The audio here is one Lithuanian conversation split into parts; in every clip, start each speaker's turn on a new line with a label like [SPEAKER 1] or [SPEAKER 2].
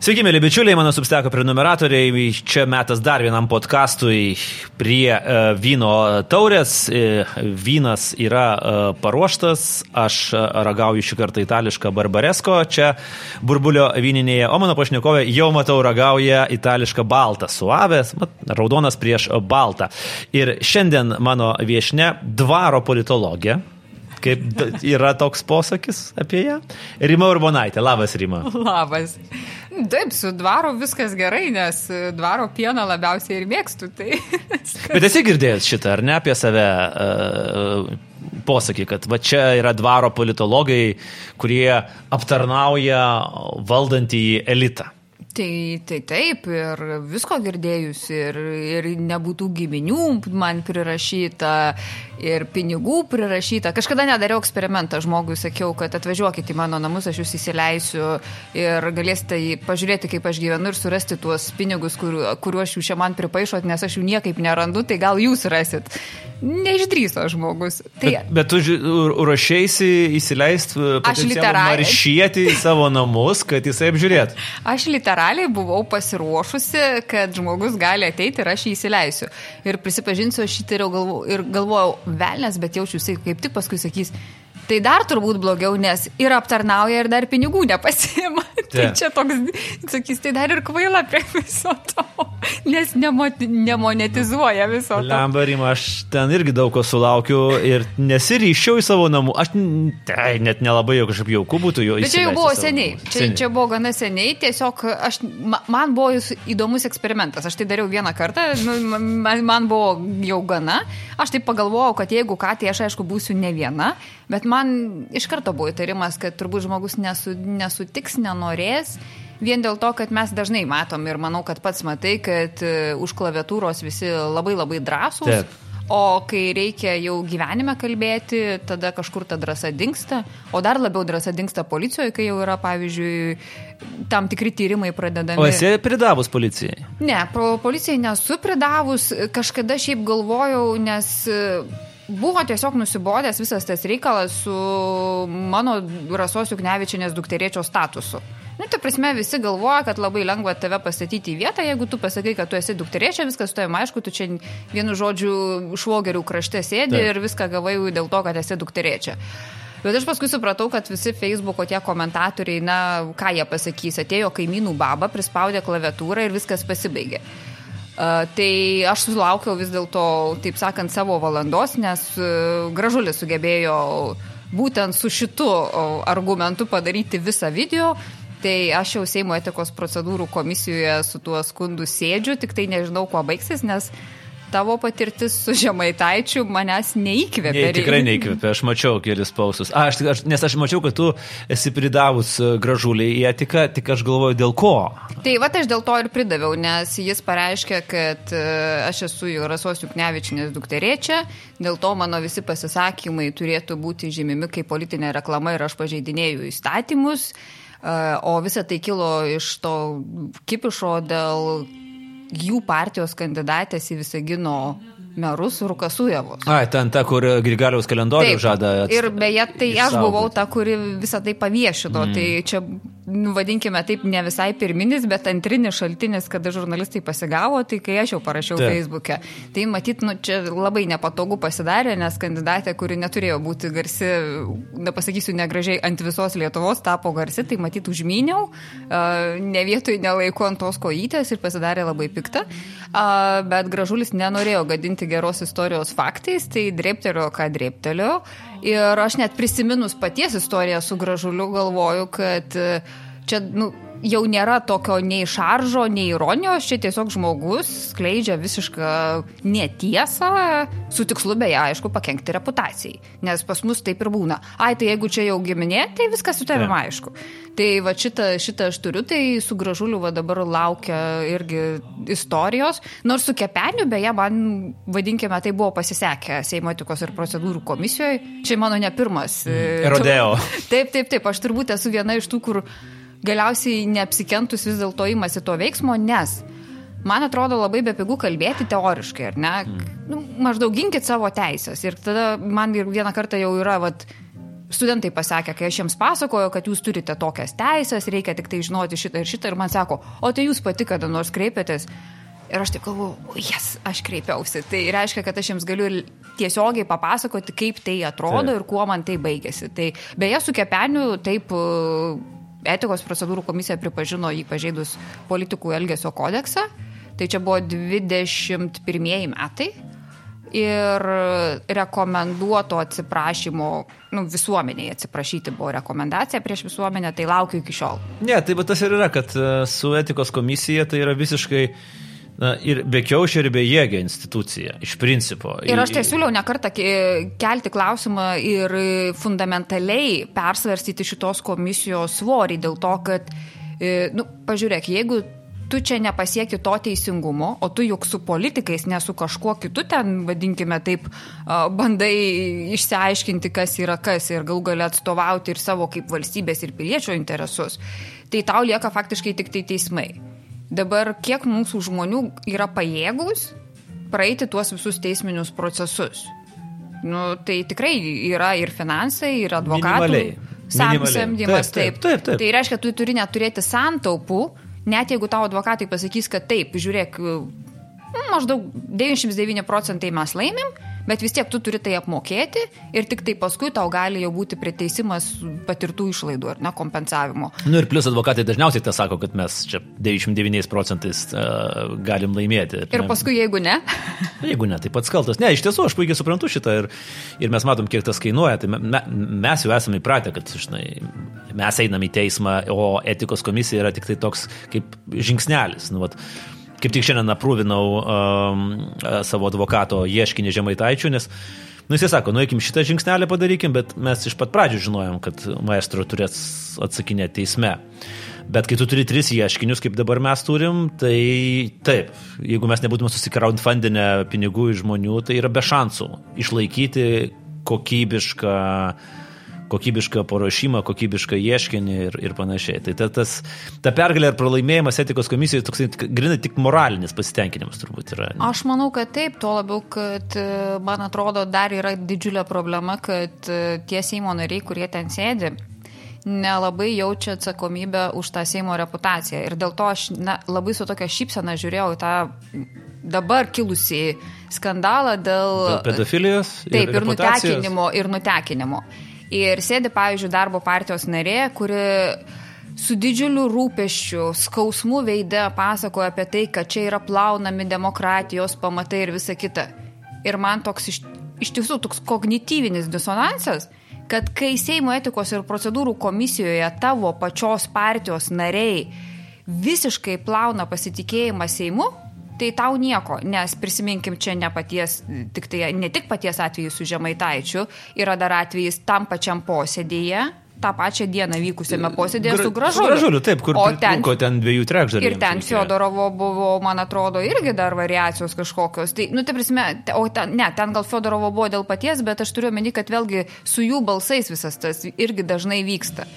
[SPEAKER 1] Sveiki, mėly bičiuliai, mano substeko prenumeratoriai. Čia metas dar vienam podkastui prie uh, vyno taurės. Uh, vynas yra uh, paruoštas, aš ragauju šį kartą itališką barbaresko, čia burbulio vyninėje, o mano pašnekovė jau matau ragauja itališką baltą, suavęs, raudonas prieš baltą. Ir šiandien mano viešne dvaro politologė kaip yra toks posakis apie ją. Rima Urbonaitė, labas Rima.
[SPEAKER 2] Labas. Taip, su dvaro viskas gerai, nes dvaro pieną labiausiai ir mėgstu. Tai...
[SPEAKER 1] Bet esi girdėjęs šitą, ar ne apie save? Uh, posakį, kad va čia yra dvaro politologai, kurie aptarnauja valdantį elitą.
[SPEAKER 2] Tai, tai taip, ir visko girdėjus, ir, ir nebūtų giminių man prirašyta, ir pinigų prirašyta. Kažkada nedariau eksperimentą žmogui, sakiau, kad atvažiuokite į mano namus, aš jūs įsileisiu ir galėsite pažiūrėti, kaip aš gyvenu ir surasti tuos pinigus, kur, kuriuos jūs čia man pripaišot, nes aš jų niekaip nerandu, tai gal jūs rasit. Neišdryso žmogus. Tai...
[SPEAKER 1] Bet, bet tu ruošėsi įsileisti, aš literaliai. Maršėti į savo namus, kad jisai apžiūrėtų.
[SPEAKER 2] Aš literaliai buvau pasiruošusi, kad žmogus gali ateiti ir aš jį įsileisiu. Ir prisipažinsiu, aš galvo, ir galvojau, velnės, bet jaučiuosi kaip tik paskui sakys, Tai dar turbūt blogiau, nes ir aptarnauja, ir dar pinigų nepasima. tai čia toks, sakys, tai dar ir kvaila prie viso to, nes nemonetizuoja viso to.
[SPEAKER 1] Lembarima, aš ten irgi daug ko sulaukiu ir nesiryščiau į savo namų. Aš tai net nelabai jau kažkaip jauku būtų jo įsivaizduoti.
[SPEAKER 2] Bet čia jau buvo seniai. Čia, seniai. čia buvo gana seniai. Tiesiog aš, man buvo įdomus eksperimentas. Aš tai dariau vieną kartą, nu, man, man buvo jau gana. Aš taip pagalvojau, kad jeigu ką, tai aš aišku būsiu ne viena. Bet man iš karto buvo įtarimas, kad turbūt žmogus nesu, nesutiks, nenorės. Vien dėl to, kad mes dažnai matom ir manau, kad pats matai, kad e, už klaviatūros visi labai labai drąsūs. Taip. O kai reikia jau gyvenime kalbėti, tada kažkur ta drąsa dinksta, o dar labiau drąsa dinksta policijoje, kai jau yra, pavyzdžiui, tam tikri tyrimai pradedami.
[SPEAKER 1] O esi pridavus policijai?
[SPEAKER 2] Ne, policijai nesu pridavus, kažkada šiaip galvojau, nes buvo tiesiog nusibodęs visas tas reikalas su mano Rasos Juknevičinės dukterėčio statusu. Nu, tai prasme, visi galvoja, kad labai lengva tave pastatyti į vietą, jeigu tu pasakai, kad tu esi dukterėčia, viskas tu aišku, tu čia vienu žodžiu švogerių krašte sėdi Taip. ir viską gavai dėl to, kad esi dukterėčia. Bet aš paskui supratau, kad visi Facebook'o tie komentatoriai, na, ką jie pasakys, atėjo kaimynų baba, prispaudė klaviatūrą ir viskas pasibaigė. Tai aš sulaukiau vis dėlto, taip sakant, savo valandos, nes e, gražulis sugebėjo būtent su šitu argumentu padaryti visą video. Tai aš jau Seimo etikos procedūrų komisijoje su tuo skundu sėdžiu, tik tai nežinau, kuo baigsis, nes uh, tavo patirtis su žemaitaičiu manęs neįkvėpė.
[SPEAKER 1] Ne, tikrai neįkvėpė, aš mačiau kelis pausus. A, aš, aš, nes aš mačiau, kad tu esi pridavus e, gražulį į etiką, tik aš galvoju, dėl ko.
[SPEAKER 2] Tai va, aš dėl to ir pridaviau, nes jis pareiškė, kad e, aš esu jau Rasos Juknevičinės dukterėčia, dėl to mano visi pasisakymai turėtų būti žymimi kaip politinė reklama ir aš pažeidinėjau įstatymus. E, o visa tai kilo iš to kipišo dėl jų partijos kandidatės į Visagino merus Rukasujevos.
[SPEAKER 1] Ai, ten ta, kur Grigaliaus kalendorių Taip, žada.
[SPEAKER 2] Ir beje, tai aš buvau ta, kuri visą tai paviešino. Mm. Tai čia nu, vadinkime taip, ne visai pirminis, bet antrinis šaltinis, kada žurnalistai pasigavo, tai kai aš jau parašiau Taip. Facebook'e. Tai matyt, nu, čia labai nepatogu pasidarė, nes kandidatė, kuri neturėjo būti garsi, nepasakysiu negražiai, ant visos Lietuvos tapo garsi, tai matyt užmyniau, ne vietoj nelaiku ant tos kojytės ir pasidarė labai pikta. Bet gražulis nenorėjo gadinti geros istorijos faktais, tai dreptelio, ką dreptelio. Ir aš net prisiminus paties istoriją su gražuliu galvoju, kad čia, nu, jau nėra tokio nei šaržo, nei ironijos, čia tiesiog žmogus skleidžia visišką netiesą, su tikslu beje, aišku, pakengti reputacijai. Nes pas mus taip ir būna. Ai, tai jeigu čia jau giminė, tai viskas su tavimi aišku. Tai va šitą, šitą aš turiu, tai su gražuliu va dabar laukia irgi istorijos. Nors su kepeniu, beje, man, vadinkime, tai buvo pasisekę Seimo etikos ir procedūrų komisijoje. Čia mano ne pirmas.
[SPEAKER 1] Mm. Rodeo.
[SPEAKER 2] Taip, taip, taip. Aš turbūt esu viena iš tų, kur galiausiai neapsikentus vis dėlto įmasi to veiksmo, nes man atrodo labai bepigu kalbėti teoriškai, ar ne? Mm. Nu, maždaug ginkit savo teisės. Ir tada man ir vieną kartą jau yra, vat, studentai pasakė, kai aš jiems pasakoju, kad jūs turite tokias teisės, reikia tik tai žinoti šitą ir šitą, ir man sako, o tai jūs pati kada nors kreipėtės. Ir aš taip galvoju, jas, yes, aš kreipiausi. Tai reiškia, kad aš jiems galiu tiesiogiai papasakoti, kaip tai atrodo taip. ir kuo man tai baigėsi. Tai beje, su kepeniu taip etikos procedūrų komisija pripažino jį pažeidus politikų elgesio kodeksą. Tai čia buvo 21 metai ir rekomenduoto atsiprašymo, nu, visuomeniai atsiprašyti buvo rekomendacija prieš visuomenę, tai laukiu iki šiol.
[SPEAKER 1] Ne, tai tas ir yra, kad e, su etikos komisija tai yra visiškai Na, ir be kiaušio, ir be jėgio institucija, iš principo.
[SPEAKER 2] Ir aš tai siūliau nekartą kelti klausimą ir fundamentaliai persvarstyti šitos komisijos svorį dėl to, kad, e, nu, pažiūrėk, jeigu tu čia nepasieki to teisingumo, o tu juk su politikais, ne su kažkuo kitu ten, vadinkime taip, bandai išsiaiškinti, kas yra kas ir gal gali atstovauti ir savo kaip valstybės ir piliečio interesus, tai tau lieka faktiškai tik tai teismai. Dabar kiek mūsų žmonių yra pajėgus praeiti tuos visus teisminius procesus? Nu, tai tikrai yra ir finansai, ir advokatų. Samdymas, taip, taip, taip, taip. Tai reiškia, tu turi neturėti santaupų, net jeigu tavo advokatai pasakys, kad taip, žiūrėk, maždaug 99 procentai mes laimim, bet vis tiek tu turi tai apmokėti ir tik tai paskui tau gali jau būti priteisimas patirtų išlaidų ar ne kompensavimo.
[SPEAKER 1] Na nu ir plus advokatai dažniausiai tą sako, kad mes čia 99 procentais uh, galim laimėti.
[SPEAKER 2] Ir, paskui jeigu ne?
[SPEAKER 1] jeigu ne, tai pats kaltas. Ne, iš tiesų aš puikiai suprantu šitą ir, ir mes matom, kiek tas kainuoja. Tai me, mes jau esame įpratę, kad žinai, mes einame į teismą, o etikos komisija yra tik tai toks kaip žingsnelis. Nu, vat, kaip tik šiandien aprūvinau um, savo advokato ieškinį žemaitaičių, nes Nu, jis sako, nueikim šitą žingsnelį padarykim, bet mes iš pat pradžių žinojom, kad maestro turės atsakinėti teisme. Bet kai tu turi tris ieškinius, kaip dabar mes turim, tai taip, jeigu mes nebūtume susikraudfundinę pinigų iš žmonių, tai yra be šansų išlaikyti kokybišką uh, kokybišką paruošimą, kokybišką ieškinį ir, ir panašiai. Tai ta, tas, ta pergalė ar pralaimėjimas etikos komisijoje toks grinai tik moralinis pasitenkinimas turbūt yra.
[SPEAKER 2] Ne? Aš manau, kad taip, tuo labiau, kad e, man atrodo dar yra didžiulė problema, kad e, tie Seimo nariai, kurie ten sėdi, nelabai jaučia atsakomybę už tą Seimo reputaciją. Ir dėl to aš na, labai su tokia šypsena žiūrėjau tą dabar kilusį skandalą dėl,
[SPEAKER 1] dėl pedofilijos.
[SPEAKER 2] Taip, ir, ir nutekinimo. Ir nutekinimo. Ir sėdi, pavyzdžiui, darbo partijos narė, kuri su didžiuliu rūpeščiu, skausmu veide pasakoja apie tai, kad čia yra plaunami demokratijos pamatai ir visa kita. Ir man toks iš, iš tiesų toks kognityvinis disonansas, kad kai Seimo etikos ir procedūrų komisijoje tavo pačios partijos nariai visiškai plauna pasitikėjimą Seimu, tai tau nieko, nes prisiminkim čia ne paties, tik tai ne tik paties atveju su Žemaitaičiu, yra dar atvejis tam pačiam posėdėje, tą pačią dieną vykusiame posėdėje Gra, su Gražuliu.
[SPEAKER 1] Gražuliu, taip, kur ten, ten dviejų trečdalių.
[SPEAKER 2] Ir ten Fiodorovo buvo, man atrodo, irgi dar variacijos kažkokios. Tai, nu, tai prasme, o ten, ne, ten gal Fiodorovo buvo dėl paties, bet aš turiu omeny, kad vėlgi su jų balsais visas tas irgi dažnai vyksta.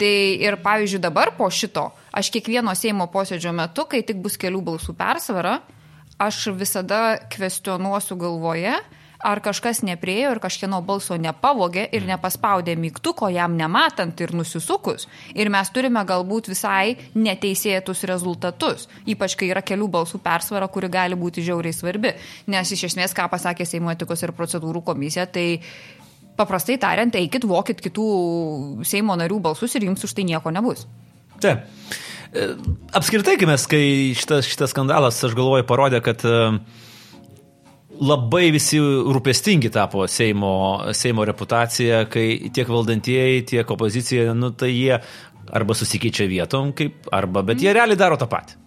[SPEAKER 2] Tai ir pavyzdžiui dabar po šito, aš kiekvieno Seimo posėdžio metu, kai tik bus kelių balsų persvara, aš visada kvestionuosiu galvoje, ar kažkas nepriejo ir kažkieno balso nepavogė ir nepaspaudė mygtuko jam nematant ir nusisukus. Ir mes turime galbūt visai neteisėtus rezultatus, ypač kai yra kelių balsų persvara, kuri gali būti žiauriai svarbi. Nes iš esmės, ką pasakė Seimo etikos ir procedūrų komisija, tai paprastai tariant, eikit, vokit kitų Seimo narių balsus ir jums už tai nieko nebus.
[SPEAKER 1] Taip. E, apskritai, kai mes, kai šitas, šitas skandalas, aš galvoju, parodė, kad e, labai visi rūpestingi tapo Seimo, Seimo reputacija, kai tiek valdantieji, tiek opozicija, nu tai jie arba susikeičia vietom, kaip, arba, bet jie realiai daro tą patį.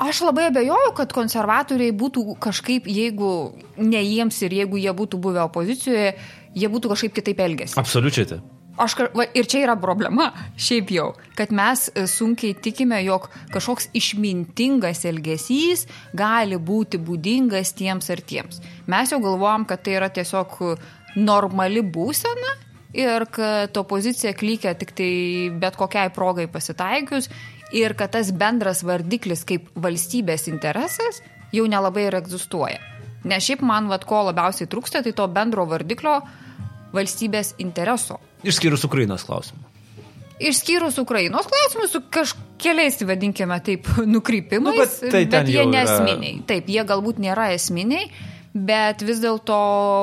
[SPEAKER 2] Aš labai abejoju, kad konservatoriai būtų kažkaip, jeigu ne jiems ir jeigu jie būtų buvę opozicijoje, jie būtų kažkaip kitaip elgesi.
[SPEAKER 1] Absoliučiai. Tai.
[SPEAKER 2] Aš, va, ir čia yra problema, šiaip jau, kad mes e, sunkiai tikime, jog kažkoks išmintingas elgesys gali būti būdingas tiems ar tiems. Mes jau galvojam, kad tai yra tiesiog normali būsena ir kad opozicija klykia tik tai bet kokiai progai pasitaikius ir kad tas bendras vardiklis kaip valstybės interesas jau nelabai ir egzistuoja. Nes šiaip man, vad, ko labiausiai trūksta, tai to bendro vardiklio valstybės intereso
[SPEAKER 1] Išskyrus Ukrainos klausimą.
[SPEAKER 2] Išskyrus Ukrainos klausimus su kažkeliais, vadinkime taip, nukrypimais, nu, bet, tai bet jie nesminiai. Yra... Taip, jie galbūt nėra esminiai, Bet vis dėlto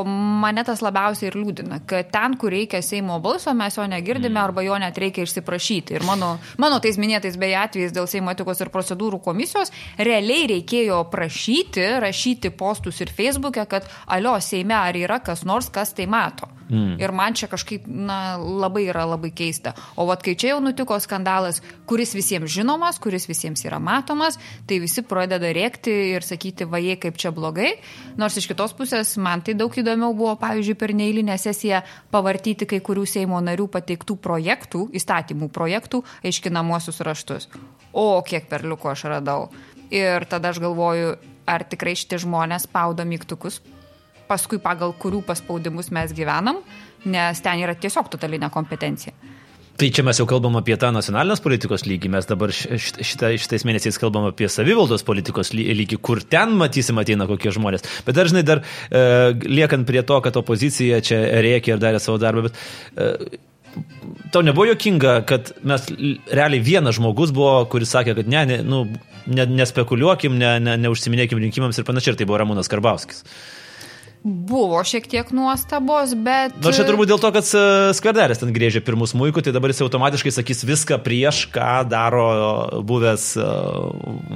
[SPEAKER 2] mane tas labiausiai ir liūdina, kad ten, kur reikia Seimo balso, mes jo negirdime mm. arba jo net reikia išsiprašyti. Ir mano, mano tais minėtais beje atvejais dėl Seimo etikos ir procedūrų komisijos realiai reikėjo prašyti, rašyti postus ir Facebook'e, kad alio Seime ar yra kas nors, kas tai mato. Mm. Ir man čia kažkaip na, labai yra labai keista. O vat kai čia jau nutiko skandalas, kuris visiems žinomas, kuris visiems yra matomas, tai visi pradeda rėkti ir sakyti, vajai kaip čia blogai. Nors iš kitos pusės man tai daug įdomiau buvo, pavyzdžiui, per neįlinę sesiją pavartyti kai kurių Seimo narių pateiktų projektų, įstatymų projektų, aiškinamosius raštus. O kiek perliuko aš radau. Ir tada aš galvoju, ar tikrai šitie žmonės spaudo mygtukus paskui pagal kurių paspaudimus mes gyvenam, nes ten yra tiesiog totalinė kompetencija.
[SPEAKER 1] Tai čia mes jau kalbam apie tą nacionalinės politikos lygį, mes dabar šita, šitais mėnesiais kalbam apie savivaldos politikos lygį, kur ten matysim ateina kokie žmonės. Bet dažnai dar e, liekant prie to, kad opozicija čia rėkė ir darė savo darbą, bet e, tau nebuvo jokinga, kad mes realiai vienas žmogus buvo, kuris sakė, kad ne, ne, nu, ne, nespekuliuokim, ne, ne, neužsiminėkim rinkimams ir panašiai, ir tai buvo Ramūnas Karbauskis.
[SPEAKER 2] Buvo šiek tiek nuostabos, bet...
[SPEAKER 1] Nors čia turbūt dėl to, kad e, skverderis ten grėžė pirmus muikų, tai dabar jis automatiškai sakys viską prieš, ką daro buvęs e,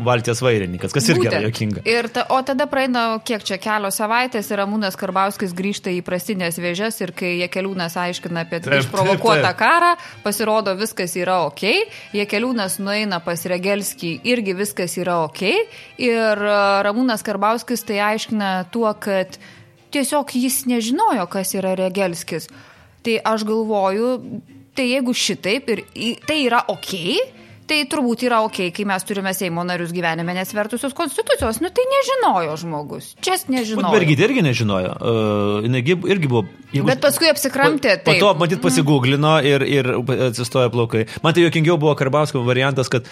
[SPEAKER 1] Valties vairininkas, kas irgi yra jokinga.
[SPEAKER 2] Ir ta, o tada praeina kiek čia kelios savaitės ir Ramūnas Karbauskis grįžta į prastinės vėžės ir kai Jekeliūnas aiškina apie taip, išprovokuotą taip, taip. karą, pasirodo viskas yra ok, Jekeliūnas nueina pas Regelskį, irgi viskas yra ok ir e, Ramūnas Karbauskis tai aiškina tuo, kad tiesiog jis nežinojo, kas yra Regelskis. Tai aš galvoju, tai jeigu šitaip ir tai yra ok, tai turbūt yra ok, kai mes turime Seimo narius gyvenime nesvertusios konstitucijos. Nu tai nežinojo žmogus. Čia nežinojo.
[SPEAKER 1] Bergit irgi nežinojo. Uh, irgi buvo.
[SPEAKER 2] Jeigu, Bet paskui apsikramtė.
[SPEAKER 1] Po, po to, matyt, mhm. pasigūglino ir, ir atsistojo plaukai. Man tai jokingiau buvo Karbausko variantas, kad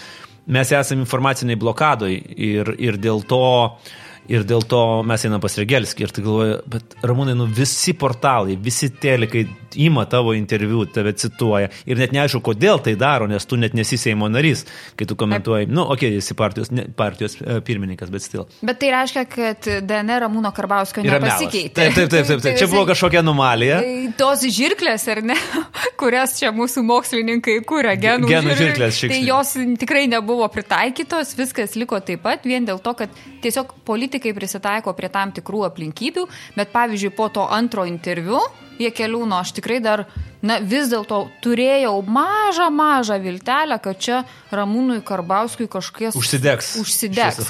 [SPEAKER 1] mes esame informaciniai blokadoj ir, ir dėl to uh, ir dėl to mes einam pas Regelskį ir tai galvoju, bet Ramūnai, nu visi portalai, visi telikai ima tavo interviu, tave cituoja ir net neaišku, kodėl tai daro, nes tu net nesi Seimo narys, kai tu komentuoji, nu, okei, okay, esi partijos, ne, partijos uh, pirmininkas, bet stil.
[SPEAKER 2] Bet tai reiškia, kad DNR Ramūno Karbauskio nepasikeitė.
[SPEAKER 1] Taip, taip, taip, taip, taip. čia buvo kažkokia anomalija.
[SPEAKER 2] Tai tos žirklės, ar ne, kurias čia mūsų mokslininkai kūrė, genų,
[SPEAKER 1] genų žirklės.
[SPEAKER 2] Šiksnė. Tai jos tikrai nebuvo pritaikytos, viskas liko taip pat, vien dėl to, kad tiesiog politikai prisitaiko prie tam tikrų aplinkybių, bet pavyzdžiui, po to antro interviu Jekeliūno aš tikrai dar na, vis dėlto turėjau mažą, mažą viltelę, kad čia Ramūnui Karbauskui kažkies
[SPEAKER 1] užsidegs.
[SPEAKER 2] Užsidegs.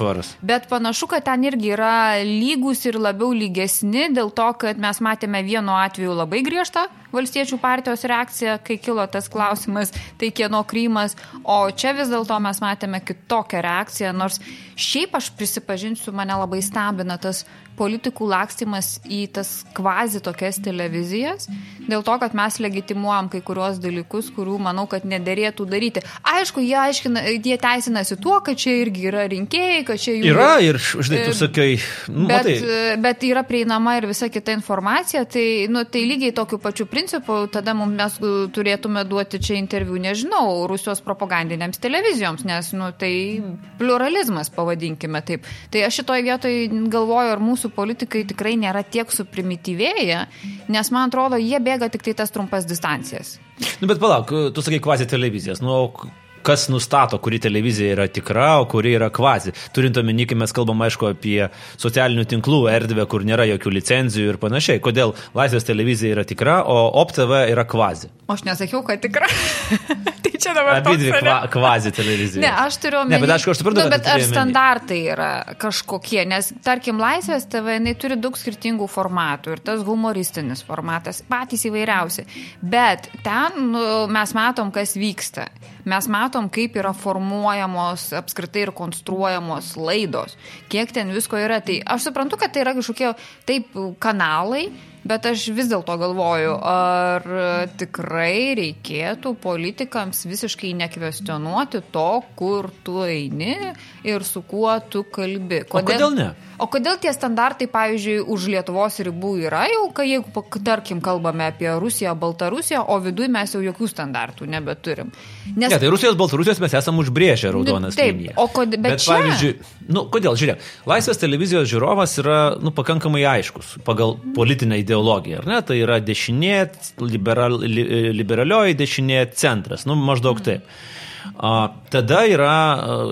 [SPEAKER 2] Bet panašu, kad ten irgi yra lygus ir labiau lygesni dėl to, kad mes matėme vienu atveju labai griežtą valstiečių partijos reakciją, kai kilo tas klausimas, tai kieno Krymas, o čia vis dėlto mes matėme kitokią reakciją, nors šiaip aš prisipažinsiu, mane labai stebina tas politikų lakstimas į tas kvazi tokias televizijas, dėl to, kad mes legitimuojam kai kurios dalykus, kurių manau, kad nederėtų daryti. Aišku, jie, aiškina, jie teisinasi tuo, kad čia irgi yra rinkėjai, kad čia jų...
[SPEAKER 1] Yra ir, žinai, tu sakai,
[SPEAKER 2] nu, bet, matai. bet yra prieinama ir visa kita informacija, tai, nu, tai lygiai tokiu pačiu principu, tada mums mes turėtume duoti čia interviu, nežinau, Rusijos propagandinėms televizijoms, nes, nu, tai pluralizmas, pavadinkime taip. Tai aš šitoje vietoje galvoju, ar mūsų mūsų politikai tikrai nėra tiek suprimityvėję, nes man atrodo, jie bėga tik tai tas trumpas distancijas.
[SPEAKER 1] Nu, bet palauk, tu sakai kvazi televizijas. Nu, kas nustato, kuri televizija yra tikra, o kuri yra kvazi. Turint omeny, kai mes kalbam, aišku, apie socialinių tinklų erdvę, kur nėra jokių licenzijų ir panašiai. Kodėl Laisvės televizija yra tikra, o OpTV yra kvazi?
[SPEAKER 2] O aš nesakiau, kad tikra. tai čia dabar.
[SPEAKER 1] Abi dvi kva, kvazi televizija.
[SPEAKER 2] Ne, aš turiu omeny.
[SPEAKER 1] Ne, bet aišku, aš suprantu.
[SPEAKER 2] Nu, bet ar standartai yra kažkokie, nes tarkim, Laisvės TV, jinai turi daug skirtingų formatų ir tas humoristinis formatas, patys įvairiausi. Bet ten nu, mes matom, kas vyksta. Mes matom, kaip yra formuojamos apskritai ir konstruojamos laidos, kiek ten visko yra. Tai aš suprantu, kad tai yra kažkokie taip kanalai, Bet aš vis dėlto galvoju, ar tikrai reikėtų politikams visiškai nekvestionuoti to, kur tu eini ir su kuo tu kalbi.
[SPEAKER 1] Kodėl, o kodėl ne?
[SPEAKER 2] O kodėl tie standartai, pavyzdžiui, už Lietuvos ribų yra jau, kai jeigu, tarkim, kalbame apie Rusiją, Baltarusiją, o viduje mes jau jokių standartų nebeturim.
[SPEAKER 1] Nes... Ne, tai Rusijos, Baltarusijos mes esame užbrėžę raudonas
[SPEAKER 2] Taip, linijas. O kod... bet, bet čia...
[SPEAKER 1] pavyzdžiui, nu, kodėl, žiūrėk, laisvės televizijos žiūrovas yra, nu, pakankamai aiškus pagal politinę ideologiją, ar ne? Tai yra dešinė, liberal, li, liberalioji dešinė, centras, nu, maždaug taip. Mm. Tada yra,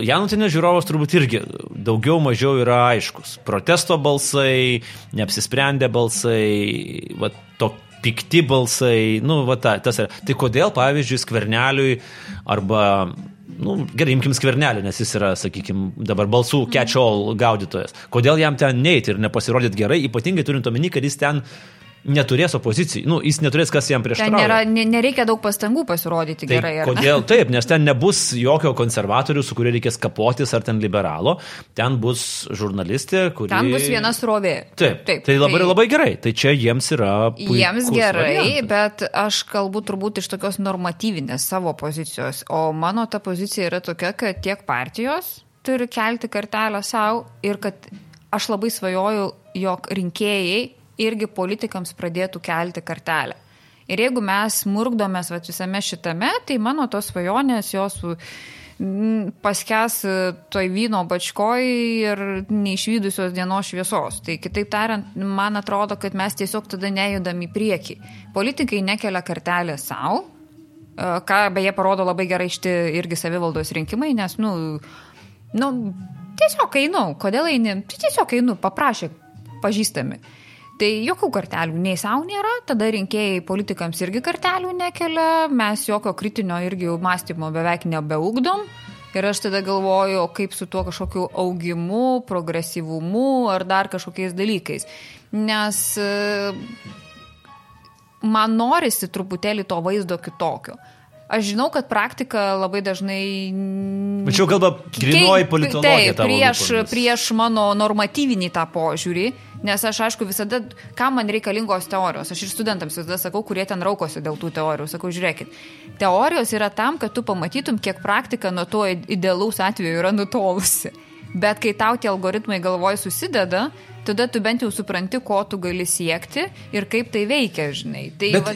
[SPEAKER 1] Janutinės žiūrovas turbūt irgi daugiau mažiau yra aiškus. Protesto balsai, neapsisprendę balsai, va, to pikti balsai, nu, va, ta, tas yra. Tai kodėl, pavyzdžiui, skverneliui arba nu, gerai, imkim skvernelį, nes jis yra, sakykime, dabar balsų catch-all gaudytojas. Kodėl jam ten neiti ir nepasirodyti gerai, ypatingai turint omeny, kad jis ten neturės opozicijų, nu, jis neturės kas jam prieštarauja.
[SPEAKER 2] Nėra, nereikia daug pastangų pasirodyti tai gerai.
[SPEAKER 1] Kodėl? Taip, nes ten nebus jokio konservatorių, su kuriuo reikės kapotis, ar ten liberalo, ten bus žurnalistė, kuri...
[SPEAKER 2] Ten bus viena srovė.
[SPEAKER 1] Taip, taip. Tai labai, tai... labai gerai, tai čia jiems yra...
[SPEAKER 2] Jiems gerai, variantas. bet aš kalbu turbūt iš tokios normatyvinės savo pozicijos, o mano ta pozicija yra tokia, kad tiek partijos turi kelti kartelę savo ir kad aš labai svajoju, jog rinkėjai irgi politikams pradėtų kelti kartelę. Ir jeigu mes murkdomės vat, visame šitame, tai mano tos svajonės jos paskes toj vyno bačkoj ir neišvydusios dienos šviesos. Tai kitaip tariant, man atrodo, kad mes tiesiog tada nejudam į priekį. Politikai nekelia kartelę savo, ką beje parodo labai gerai šti irgi savivaldos rinkimai, nes, nu, nu tiesiog einu, kodėl eini, tai tiesiog einu, paprašė pažįstami. Tai jokių kartelių nei savo nėra, tada rinkėjai politikams irgi kartelių nekelia, mes jokio kritinio irgi mąstymo beveik nebeugdom. Ir aš tada galvoju, kaip su tuo kažkokiu augimu, progresyvumu ar dar kažkokiais dalykais. Nes e, man norisi truputėlį to vaizdo kitokio. Aš žinau, kad praktika labai dažnai...
[SPEAKER 1] Tačiau kalba grinoji politologija.
[SPEAKER 2] Taip, prieš, prieš mano normatyvinį tą požiūrį, nes aš aišku visada, kam man reikalingos teorijos, aš ir studentams visada sakau, kurie ten raukosi dėl tų teorijų, sakau, žiūrėkit, teorijos yra tam, kad tu pamatytum, kiek praktika nuo to idealaus atveju yra nutolusi. Bet kai tau tie algoritmai galvoj susideda, tada tu bent jau supranti, ko tu gali siekti ir kaip tai veikia, žinai. Tai, Bet, va,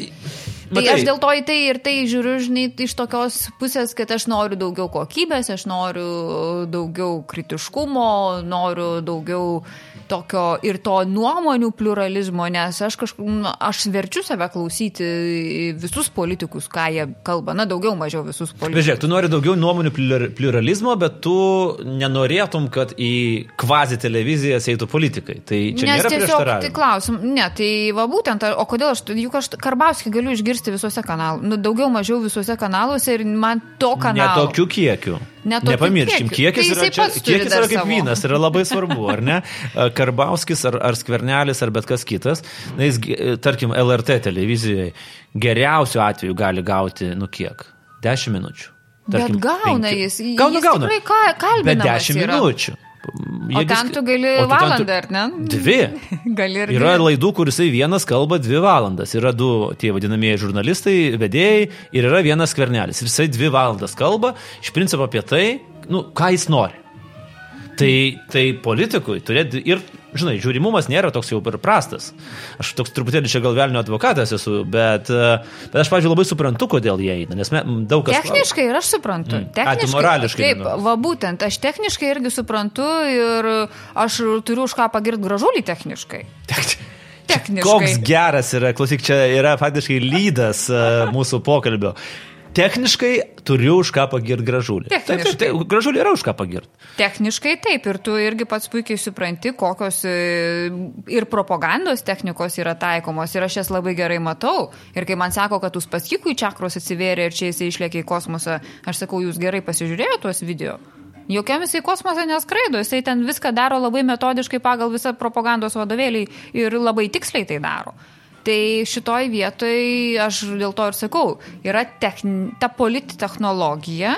[SPEAKER 2] tai aš dėl to į tai ir tai žiūriu, žinai, iš tokios pusės, kad aš noriu daugiau kokybės, aš noriu daugiau kritiškumo, noriu daugiau tokio ir to nuomonių pluralizmo, nes aš kažkaip, aš verčiu save klausyti visus politikus, ką jie kalba, na daugiau mažiau visus politikus.
[SPEAKER 1] Žiūrėk, tu nori daugiau nuomonių pluralizmo, bet tu nenorėtum, kad į kvazi televizijas eitų politikai. Tai čia nes nėra tiesiog,
[SPEAKER 2] tai klausim, ne, tai va būtent, o kodėl aš, juk aš Karbauskį galiu išgirsti visuose kanaluose, nu, daugiau mažiau visuose kanaluose ir man to kanalo.
[SPEAKER 1] Ne tokiu kiekiu. Nepamirškim, kiekis tai yra, čia, kiekis yra kaip savo. vynas, yra labai svarbu, ar ne? Karbauskis ar, ar Skvernelis ar bet kas kitas, na, jis, tarkim, LRT televizijoje geriausiu atveju gali gauti, nu kiek? 10 minučių.
[SPEAKER 2] Tarkim, Bet gauna penki. jis.
[SPEAKER 1] Gauna,
[SPEAKER 2] jis
[SPEAKER 1] gauna.
[SPEAKER 2] Tikrai kalbinamas.
[SPEAKER 1] Bet 10 yra.
[SPEAKER 2] O ten tu gali valandą, tu, ar ne?
[SPEAKER 1] Dvi.
[SPEAKER 2] gali ir
[SPEAKER 1] Yra dvi. laidų, kur jisai vienas kalba dvi valandas. Yra du tie vadinamieji žurnalistai, vedėjai ir yra vienas skvernelis. Ir jisai dvi valandas kalba, iš principo apie tai, nu, ką jis nori. Tai, tai politikui turėti ir, žinai, žiūrimumas nėra toks jau per prastas. Aš toks truputėlį čia gal velnio advokatas esu, bet, bet aš, pažiūrėjau, labai suprantu, kodėl jie eina, nes me, daug kas...
[SPEAKER 2] Techniškai ir aš suprantu. Mm.
[SPEAKER 1] Techniškai, A, morališkai.
[SPEAKER 2] Taip, nu. va būtent, aš techniškai irgi suprantu ir aš turiu už ką pagirti gražulį techniškai.
[SPEAKER 1] Techniškai. Koks geras yra, klausyk, čia yra faktiškai lydas mūsų pokalbio. Techniškai turiu už ką pagirti gražulį. Taip, taip, taip, gražulį yra už ką pagirti.
[SPEAKER 2] Techniškai taip, ir tu irgi pats puikiai supranti, kokios e, ir propagandos technikos yra taikomos, ir aš jas labai gerai matau. Ir kai man sako, kad Uspaskikui čakros atsivėrė ir čia jisai išlėkė į kosmosą, aš sakau, jūs gerai pasižiūrėjote tuos video. Jokiam jisai kosmose neskraido, jisai ten viską daro labai metodiškai pagal visą propagandos vadovėlį ir labai tiksliai tai daro. Tai šitoj vietoj aš dėl to ir sakau, yra techni, ta politi technologija,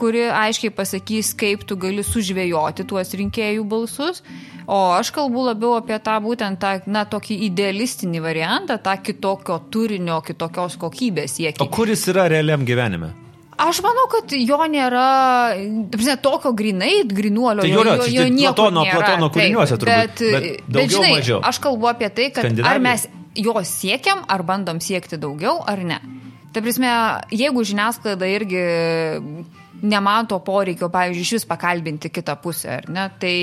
[SPEAKER 2] kuri aiškiai pasakys, kaip tu gali sužvėjoti tuos rinkėjų balsus. O aš kalbu labiau apie tą būtent tą, na, tokį idealistinį variantą, tą kitokio turinio, kitokios kokybės siekį.
[SPEAKER 1] O kuris yra realiam gyvenime?
[SPEAKER 2] Aš manau, kad jo nėra, žinai, tokio grinai, grinuolio.
[SPEAKER 1] Tai jo, jo, jo, jo nieko Platono, nėra. Platono kūriniuose turbūt. Bet, bet, daugiau, bet žinai, mažiau.
[SPEAKER 2] aš kalbu apie tai, kad ar mes jo siekiam, ar bandom siekti daugiau, ar ne. Ta prasme, jeigu žiniasklaida irgi nemato poreikio, pavyzdžiui, iš vis pakalbinti kitą pusę, ar ne, tai,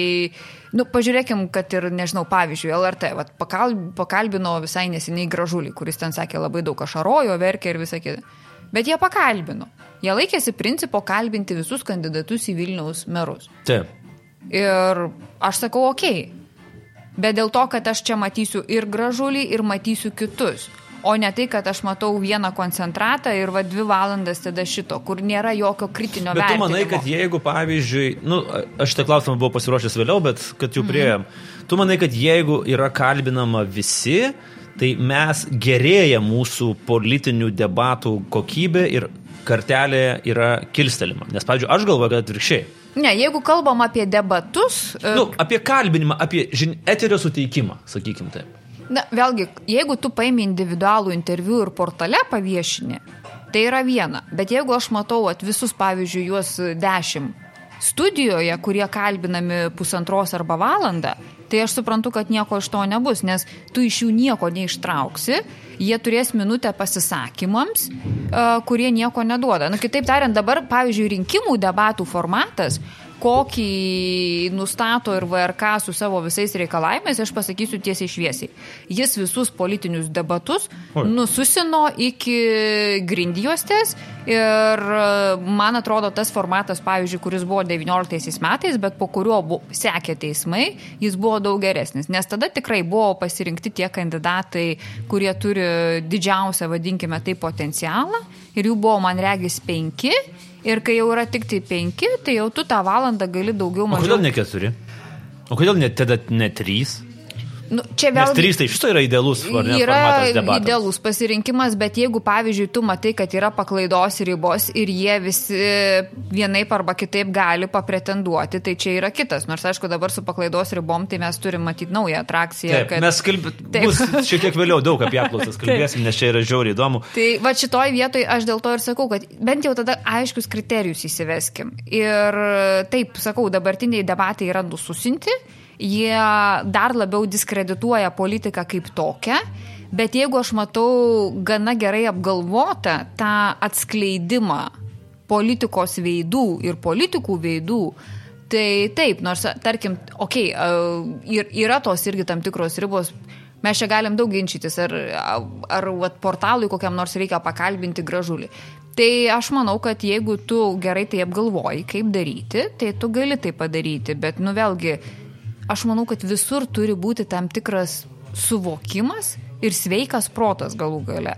[SPEAKER 2] nu, pažiūrėkim, kad ir, nežinau, pavyzdžiui, LRT, vat, pakal, pakalbino visai neseniai gražulį, kuris ten sakė labai daug ašarojo, verkė ir visą kitą. Bet jie pakalbino. Jie laikėsi principo kalbinti visus kandidatus į Vilniaus merus.
[SPEAKER 1] Taip.
[SPEAKER 2] Ir aš sakau, okei. Okay. Bet dėl to, kad aš čia matysiu ir gražulį, ir matysiu kitus. O ne tai, kad aš matau vieną koncentratą ir va dvi valandas tada šito, kur nėra jokio kritinio
[SPEAKER 1] bet
[SPEAKER 2] vertinimo.
[SPEAKER 1] Bet tu manai, kad jeigu, pavyzdžiui, nu, aš tą klausimą buvau pasiruošęs vėliau, bet kad jau prieėm, mm. tu manai, kad jeigu yra kalbinama visi, tai mes gerėja mūsų politinių debatų kokybė ir kartelė yra kilstelima. Nes, pavyzdžiui, aš galvoju, kad atvirkščiai.
[SPEAKER 2] Ne, jeigu kalbam apie debatus.
[SPEAKER 1] E, nu, apie kalbinimą, apie žin, eterio suteikimą, sakykim taip.
[SPEAKER 2] Na, vėlgi, jeigu tu paimi individualų interviu ir portale paviešini, tai yra viena. Bet jeigu aš matau at visus, pavyzdžiui, juos dešimt studijoje, kurie kalbinami pusantros arba valandą, tai aš suprantu, kad nieko iš to nebus, nes tu iš jų nieko neištrauksi, jie turės minutę pasisakymams, kurie nieko neduoda. Na, kitaip tariant, dabar, pavyzdžiui, rinkimų debatų formatas kokį nustato ir VRK su savo visais reikalavimais, aš pasakysiu tiesiai šviesiai. Jis visus politinius debatus Oi. nususino iki grindjuostės ir man atrodo tas formatas, pavyzdžiui, kuris buvo 19 metais, bet po kurio bu, sekė teismai, jis buvo daug geresnis, nes tada tikrai buvo pasirinkti tie kandidatai, kurie turi didžiausią, vadinkime tai, potencialą ir jų buvo, man regis, penki Ir kai jau yra tik tai penki, tai jau tu tą valandą gali daugiau mažiau.
[SPEAKER 1] O kodėl ne keturi? O kodėl net tada ne trys?
[SPEAKER 2] Nu, čia vėl.
[SPEAKER 1] Nes trys tai iš to yra idealus
[SPEAKER 2] ne, yra idealus pasirinkimas, bet jeigu, pavyzdžiui, tu matai, kad yra paklaidos ribos ir jie visi vienaip arba kitaip gali papretenduoti, tai čia yra kitas. Nors, aišku, dabar su paklaidos ribom, tai mes turim matyti naują atrakciją.
[SPEAKER 1] Taip, kad... Mes kalb... bus šiek tiek vėliau daug apie apklausas kalbėsim, nes čia yra žiauriai įdomu.
[SPEAKER 2] Tai va šitoj vietoj aš dėl to ir sakau, kad bent jau tada aiškius kriterijus įsiveskim. Ir taip, sakau, dabartiniai debatai yra nususinti jie dar labiau diskredituoja politiką kaip tokią. Bet jeigu aš matau gana gerai apgalvotą tą atskleidimą politikos veidų ir politikų veidų, tai taip, nors, tarkim, okei, okay, yra tos irgi tam tikros ribos, Mes čia galim daug ginčytis, ar, ar vat, portalui kokiam nors reikia pakalbinti gražulį. Tai aš manau, kad jeigu tu gerai tai apgalvoji, kaip daryti, tai tu gali tai padaryti. Bet, nu vėlgi, aš manau, kad visur turi būti tam tikras suvokimas ir sveikas protas galų gale.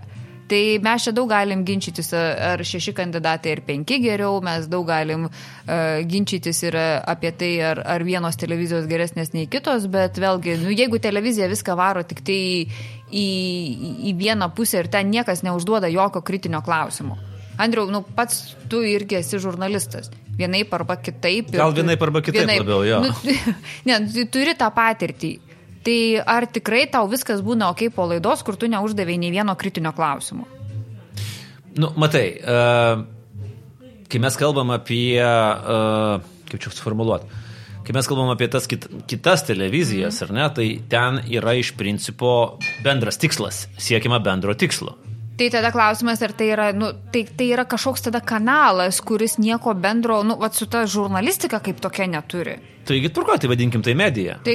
[SPEAKER 2] Tai mes čia daug galim ginčytis, ar šeši kandidatai ir penki geriau, mes daug galim uh, ginčytis ir apie tai, ar, ar vienos televizijos geresnės nei kitos, bet vėlgi, nu, jeigu televizija viską varo tik tai į, į vieną pusę ir ten niekas neužduoda jokio kritinio klausimo. Andriau, nu, pats tu irgi esi žurnalistas vienaip arba kitaip.
[SPEAKER 1] Gal vienaip arba kitaip vienaip, labiau, jo. Nu,
[SPEAKER 2] ne, turi tą patirtį. Tai ar tikrai tau viskas būna ok po laidos, kur tu neuždavėjai nei vieno kritinio klausimo?
[SPEAKER 1] Nu, matai, uh, kai mes kalbam apie, uh, kaip čia suformuoluoti, kai mes kalbam apie tas kit, kitas televizijas, mm. ar ne, tai ten yra iš principo bendras tikslas, siekima bendro tikslo.
[SPEAKER 2] Tai tada klausimas, ar tai yra, nu, tai, tai yra kažkoks tada kanalas, kuris nieko bendro, nu, va, su ta žurnalistika kaip tokia neturi.
[SPEAKER 1] Taigi, turko, tai vadinkim tai medija.
[SPEAKER 2] Tai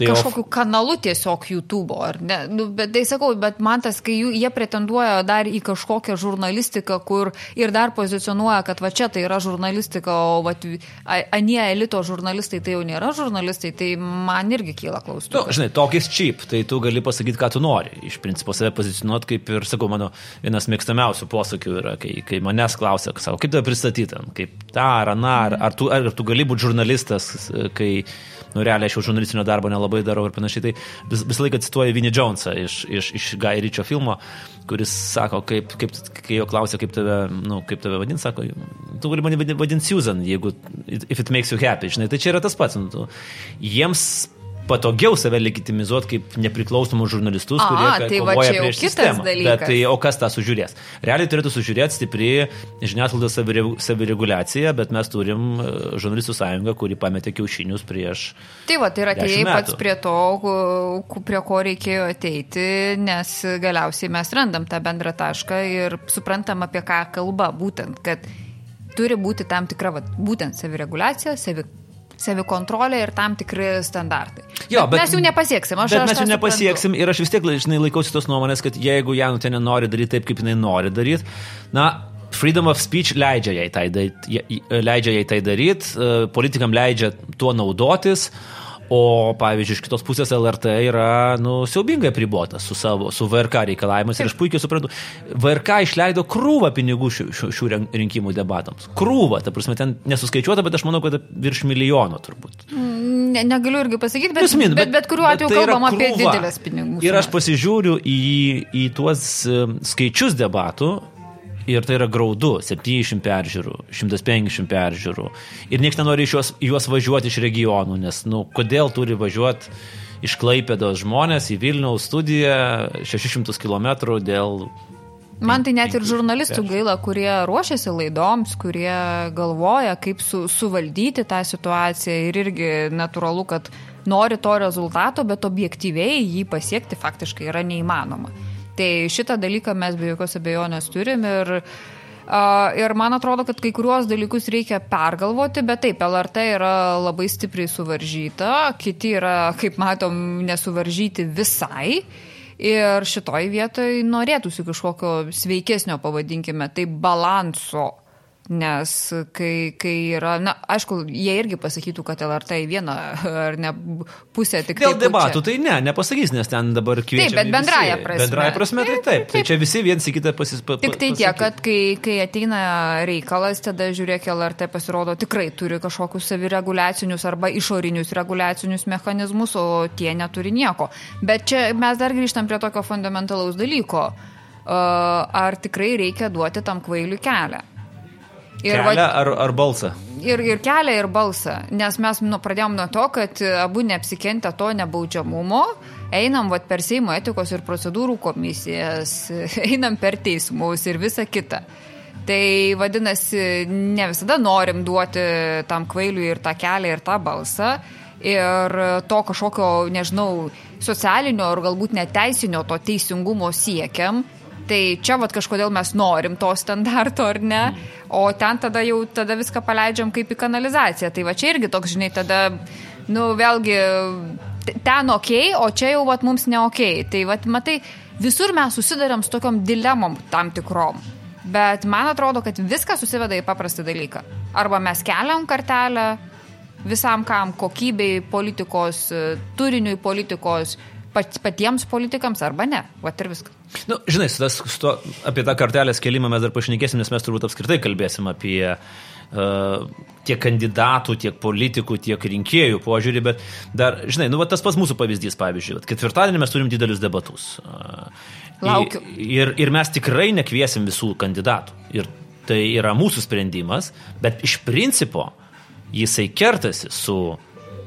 [SPEAKER 2] Tai kažkokiu of... kanalu tiesiog YouTube, ar ne? Nu, bet tai sakau, bet man tas, kai jų, jie pretenduoja dar į kažkokią žurnalistiką, kur ir dar pozicionuoja, kad va čia tai yra žurnalistika, o va, anie elito žurnalistai tai jau nėra žurnalistai, tai man irgi kyla klausimų.
[SPEAKER 1] Nu, žinai, tokis cheap, tai tu gali pasakyti, ką tu nori. Iš principo save pozicionuoti, kaip ir, sakau, mano vienas mėgstamiausių posakių yra, kai, kai manęs klausia, savo, kaip tave pristatyti, kaip tą ar aną, ar, ar, tu, ar tu gali būti žurnalistas, kai, nu, realiai aš jau žurnalistinio darbo nelabai labai darau ir panašiai. Tai vis, visą laiką cituoju Vinnie Jonesą iš, iš, iš Guy Ritchio filmo, kuris sako, kaip, kaip, kai jo klausia, kaip tave, nu, kaip tave vadinti, sako, tu gali mane vadinti Susan, jeigu if it makes you happy, žinai, tai čia yra tas pats. Nu, tu, jiems patogiau save legitimizuoti kaip nepriklausomus žurnalistus, kurie A, tai kovoja prieš sistemą. Bet tai o kas tą sužiūrės? Realiai turėtų sužiūrėti stipri žiniasklaidos savireguliacija, bet mes turim e, žurnalistų sąjungą, kuri pametė kiaušinius prieš.
[SPEAKER 2] Tai va, tai yra atėjai pats prie to, prie ko reikėjo ateiti, nes galiausiai mes randam tą bendrą tašką ir suprantam, apie ką kalba, būtent, kad turi būti tam tikra, va, būtent savireguliacija, savi savikontrolė ir tam tikri standartai. Jo, bet, bet mes jų nepasieksim.
[SPEAKER 1] Aš, bet aš mes jų nepasieksim ir aš vis tiek, žinai, laikausi tos nuomonės, kad jeigu Janutė nenori daryti taip, kaip jinai nori daryti, na, Freedom of speech leidžia jai tai, leidžia jai tai daryti, e, politikam leidžia tuo naudotis, O, pavyzdžiui, iš kitos pusės LRT yra, nu, siaubingai pribuotas su, savo, su VRK reikalavimus ir aš puikiai suprantu, VRK išleido krūvą pinigų šių, šių, šių rinkimų debatams. Krūvą, ta prasme, ten nesuskaičiuota, bet aš manau, kad virš milijono turbūt.
[SPEAKER 2] Mm, ne, negaliu irgi pasakyti, bet, Prasmin, bet, bet, bet kuriuo atveju tai kalbam apie didelės pinigų.
[SPEAKER 1] Ir aš pasižiūriu į, į tuos skaičius debatų Ir tai yra graudu - 700 peržiūrų, 150 peržiūrų. Ir niekas nenori iš juos, juos važiuoti iš regionų, nes, nu, kodėl turi važiuoti iš Klaipėdos žmonės į Vilniaus studiją 600 km dėl
[SPEAKER 2] Man tai net ir žurnalistų gaila, kurie ruošiasi laidoms, kurie galvoja, kaip su, suvaldyti tą situaciją ir irgi natūralu, kad nori to rezultato, bet objektyviai jį pasiekti faktiškai yra neįmanoma. Tai šitą dalyką mes be jokios abejonės turim ir ir man atrodo, kad kai kuriuos dalykus reikia pergalvoti, bet taip, LRT yra labai stipriai suvaržyta, kiti yra, kaip matom, nesuvaržyti visai. Ir šitoj vietoj norėtųsi kažkokio sveikesnio, pavadinkime, tai balanso Nes kai, kai yra, na, aišku, jie irgi pasakytų, kad LRT į vieną ar ne pusę tik
[SPEAKER 1] tai. Dėl debatų tai ne, nepasakys, nes ten dabar kviečia.
[SPEAKER 2] Taip, bet bendraja prasme.
[SPEAKER 1] Bendraja prasme tai taip. taip. Tai čia visi viens į kitą pasispaudžia.
[SPEAKER 2] Tik tai tiek, kad kai, kai ateina reikalas, tada žiūrėk, LRT pasirodo tikrai turi kažkokius savireguliacinius arba išorinius reguliacinius mechanizmus, o tie neturi nieko. Bet čia mes dar grįžtam prie tokio fundamentalaus dalyko. Ar tikrai reikia duoti tam kvailiui kelią?
[SPEAKER 1] Ir kelią va, ar, ar balsą?
[SPEAKER 2] Ir, ir kelią, ir balsą. Nes mes nu, pradėjom nuo to, kad abu neapsikentę to nebaudžiamumo, einam vat, per Seimo etikos ir procedūrų komisijas, einam per teismus ir visa kita. Tai vadinasi, ne visada norim duoti tam kvailiui ir tą kelią, ir tą balsą. Ir to kažkokio, nežinau, socialinio ar galbūt neteisinio to teisingumo siekiam Tai čia vat kažkodėl mes norim to standarto ar ne, o ten tada jau tada viską paleidžiam kaip į kanalizaciją. Tai va čia irgi toks, žinai, tada, nu vėlgi, ten ok, o čia jau vat mums ne ok. Tai vat matai, visur mes susidarėm su tokiom dilemom tam tikrom. Bet man atrodo, kad viskas susiveda į paprastą dalyką. Arba mes keliam kartelę visam kam kokybei politikos, turiniui politikos, pat, patiems politikams arba ne. Vat ir viskas.
[SPEAKER 1] Nu, žinai, su tas, su to, apie tą kartelės kelimą mes dar pašnekėsim, nes mes turbūt apskritai kalbėsim apie uh, tiek kandidatų, tiek politikų, tiek rinkėjų požiūrį, bet dar, žinai, nu, va, tas pats mūsų pavyzdys, pavyzdžiui, va, ketvirtadienį mes turim didelius debatus. Uh,
[SPEAKER 2] Laukiu.
[SPEAKER 1] Ir, ir mes tikrai nekviesim visų kandidatų. Ir tai yra mūsų sprendimas, bet iš principo jisai kertasi su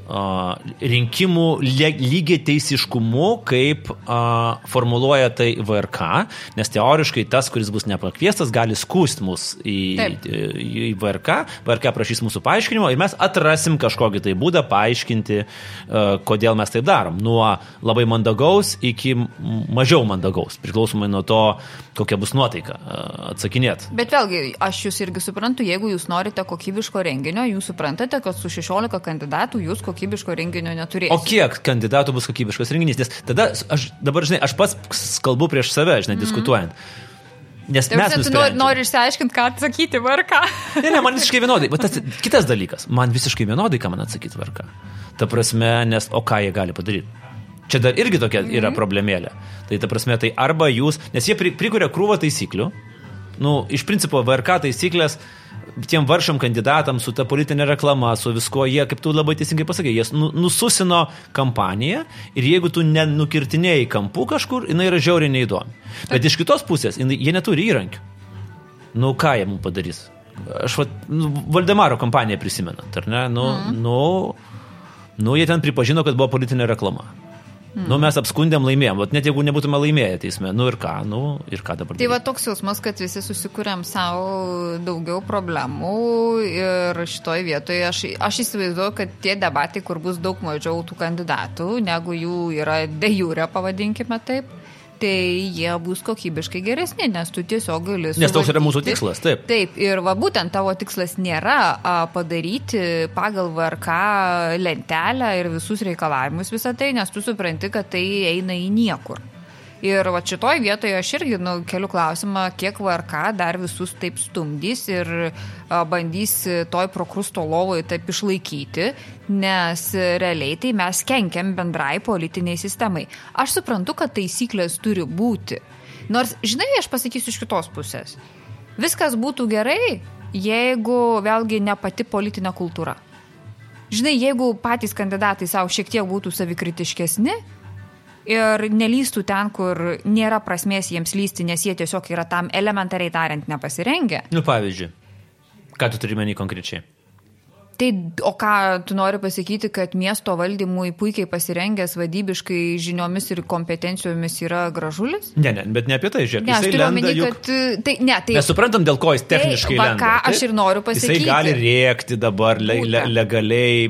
[SPEAKER 1] rinkimų lygiai teisiškumu, kaip a, formuluoja tai VRK, nes teoriškai tas, kuris bus nepakviestas, gali skūsti mus į, į, į VRK, VRK prašys mūsų paaiškinimo ir mes atrasim kažkokį tai būdą paaiškinti, a, kodėl mes taip darom. Nuo labai mandagaus iki mažiau mandagaus, priklausomai nuo to, kokia bus nuotaika atsakinėt.
[SPEAKER 2] Bet vėlgi, aš jūs irgi suprantu, jeigu jūs norite kokybiško renginio, jūs suprantate, kad su 16 kandidatų jūs kokybiško kokybiško renginio neturėsi.
[SPEAKER 1] O kiek kandidatų bus kokybiškas renginys? Nes tada aš dabar, žinai, aš pats kalbu prieš save, žinai, mm -hmm. diskutuojant. Nes tai mes
[SPEAKER 2] nori, nori išsiaiškinti, ką atsakyti varką.
[SPEAKER 1] ne, ne, man visiškai vienodai. Bet tas kitas dalykas, man visiškai vienodai, ką man atsakyti varką. Ta prasme, nes o ką jie gali padaryti? Čia dar irgi tokia yra mm -hmm. problemėlė. Tai ta prasme, tai arba jūs, nes jie pri, prikuria krūvą taisyklių, nu, iš principo VRK taisyklės tiem varšam kandidatam su ta politinė reklama, su viskuo, jie, kaip tu labai teisingai pasakė, jie nu, nususino kampaniją ir jeigu tu nenukirtinėjai kampų kažkur, jinai yra žiauriai neįdomi. Bet iš kitos pusės, jinai, jie neturi įrankių. Nu, ką jie mums padarys? Aš va, nu, Valdemaro kampaniją prisimenant, ar ne? Nu, mm. nu, nu, jie ten pripažino, kad buvo politinė reklama. Mm. Nu, mes apskundėm laimėjom, bet net jeigu nebūtume laimėję teisme, nu ir ką, nu ir ką dabar.
[SPEAKER 2] Tai va toks jausmas, kad visi susikūrėm savo daugiau problemų ir šitoj vietoje aš, aš įsivaizduoju, kad tie debatai, kur bus daug mažiau tų kandidatų, negu jų yra de jure, pavadinkime taip tai jie bus kokybiškai geresni, nes tu tiesiog gali.
[SPEAKER 1] Nes toks yra mūsų tikslas, taip.
[SPEAKER 2] Taip, ir va būtent tavo tikslas nėra a, padaryti pagal VRK lentelę ir visus reikalavimus visą tai, nes tu supranti, kad tai eina į niekur. Ir va šitoj vietoje aš irgi nu, keliu klausimą, kiek VRK dar visus taip stumdys ir a, bandys toj prokrusto lovoje taip išlaikyti, nes realiai tai mes kenkiam bendrai politiniai sistemai. Aš suprantu, kad taisyklės turi būti. Nors, žinai, aš pasakysiu iš kitos pusės. Viskas būtų gerai, jeigu vėlgi ne pati politinė kultūra. Žinai, jeigu patys kandidatai savo šiek tiek būtų savikritiškesni, ir nelystų ten, kur nėra prasmės jiems lysti, nes jie tiesiog yra tam elementariai tariant nepasirengę.
[SPEAKER 1] Nu, pavyzdžiui, ką tu turi menį konkrečiai?
[SPEAKER 2] Tai o ką tu nori pasakyti, kad miesto valdymui puikiai pasirengęs vadybiškai žiniomis ir kompetencijomis yra gražulis?
[SPEAKER 1] Ne, ne, bet ne apie tai, žiūrėk.
[SPEAKER 2] Ne, aš turiu omeny, juk... kad... Tai, ne, tai...
[SPEAKER 1] Mes suprantam, dėl ko jis techniškai... Tai, va,
[SPEAKER 2] ką lenda, aš ir noriu pasakyti.
[SPEAKER 1] Jisai gali rėkti dabar le, le, legaliai,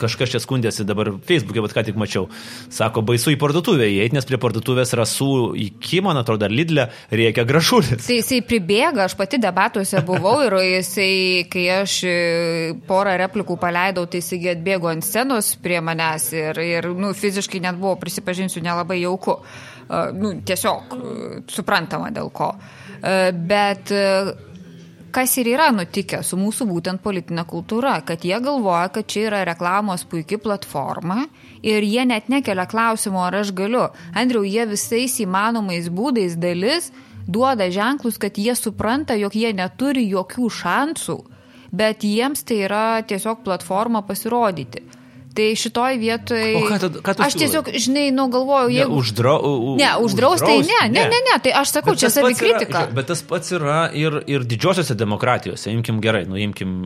[SPEAKER 1] kažkas čia skundėsi dabar Facebook'e, bet ką tik mačiau. Sako, baisu į parduotuvę įeiti, nes prie parduotuvės rasų iki, man atrodo, dar Lidlė rėkia gražulis.
[SPEAKER 2] Tai jisai pribėga, aš pati debatuose buvau ir jisai, kai aš porą replikų paleidau, tai jisai atbėgo ant scenos prie manęs ir, ir nu, fiziškai net buvo, prisipažinsiu, nelabai jauku. Nu, tiesiog suprantama dėl ko. Bet kas ir yra nutikę su mūsų būtent politinė kultūra, kad jie galvoja, kad čia yra reklamos puikia platforma ir jie net nekelia klausimo, ar aš galiu. Andriu, jie visais įmanomais būdais dalis duoda ženklus, kad jie supranta, jog jie neturi jokių šansų bet jiems tai yra tiesiog platforma pasirodyti. Tai šitoj vietoj...
[SPEAKER 1] Ką, tad, ką
[SPEAKER 2] Aš tiesiog, žinai, nu galvoju, jeigu...
[SPEAKER 1] Ne, uždra, u,
[SPEAKER 2] ne uždraus, tai ne, ne, ne, ne, tai aš sakau, bet čia savikritika.
[SPEAKER 1] Bet tas pats yra ir, ir didžiosiose demokratijose, imkim gerai, nu imkim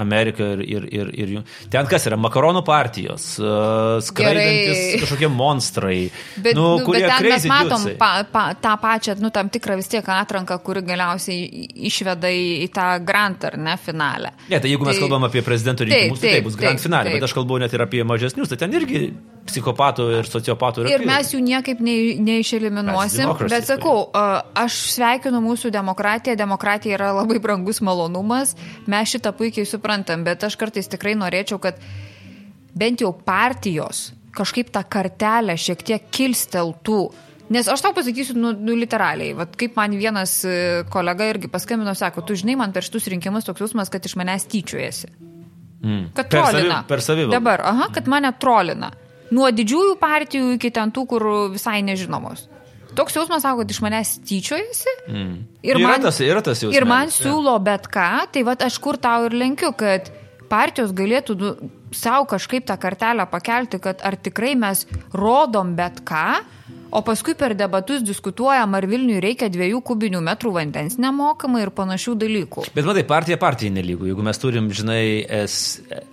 [SPEAKER 1] Ameriką ir, ir, ir, ir ten kas yra, makaronų partijos, uh, skraidantis kažkokie monstrai.
[SPEAKER 2] Bet, nu, nu, bet ten mes matom pa, pa, tą pačią, nu, tam tikrą vis tiek atranką, kuri galiausiai išveda į, į tą grant ar ne finalę.
[SPEAKER 1] Ne, tai jeigu mes tai, kalbam apie prezidento rinkimus, tai, tai bus grant finalė, bet aš kalbu net ir ir apie mažesnius, tai ten irgi psichopatų ir sociopatų
[SPEAKER 2] yra. Ir mes jų niekaip nei, neišeliminuosim, bet sakau, aš sveikinu mūsų demokratiją, demokratija yra labai brangus malonumas, mes šitą puikiai suprantam, bet aš kartais tikrai norėčiau, kad bent jau partijos kažkaip tą kartelę šiek tiek kilsteltų. Nes aš tau pasakysiu, nu, nu literaliai, Vat kaip man vienas e, kolega irgi paskambino, sako, tu žinai, man per šitus rinkimus toks jausmas, kad iš manęs tyčiojasi. Mm. Kad per trolina.
[SPEAKER 1] Savi, per savivaldą.
[SPEAKER 2] Dabar, aha, kad mane trolina. Nuo didžiųjų partijų iki ten tų, kur visai nežinomos. Toks jausmas sako, kad iš manęs tyčiojasi. Mm.
[SPEAKER 1] Ir, man, yra tas, yra tas jausmas.
[SPEAKER 2] Ir man siūlo ja. bet ką, tai va aš kur tau ir lenkiu, kad partijos galėtų nu, savo kažkaip tą kartelę pakelti, kad ar tikrai mes rodom bet ką, o paskui per debatus diskutuojam, ar Vilniui reikia dviejų kubinių metrų vandens nemokamai ir panašių dalykų.
[SPEAKER 1] Bet matai, partija partijai nelygų. Jeigu mes turim, žinai, es,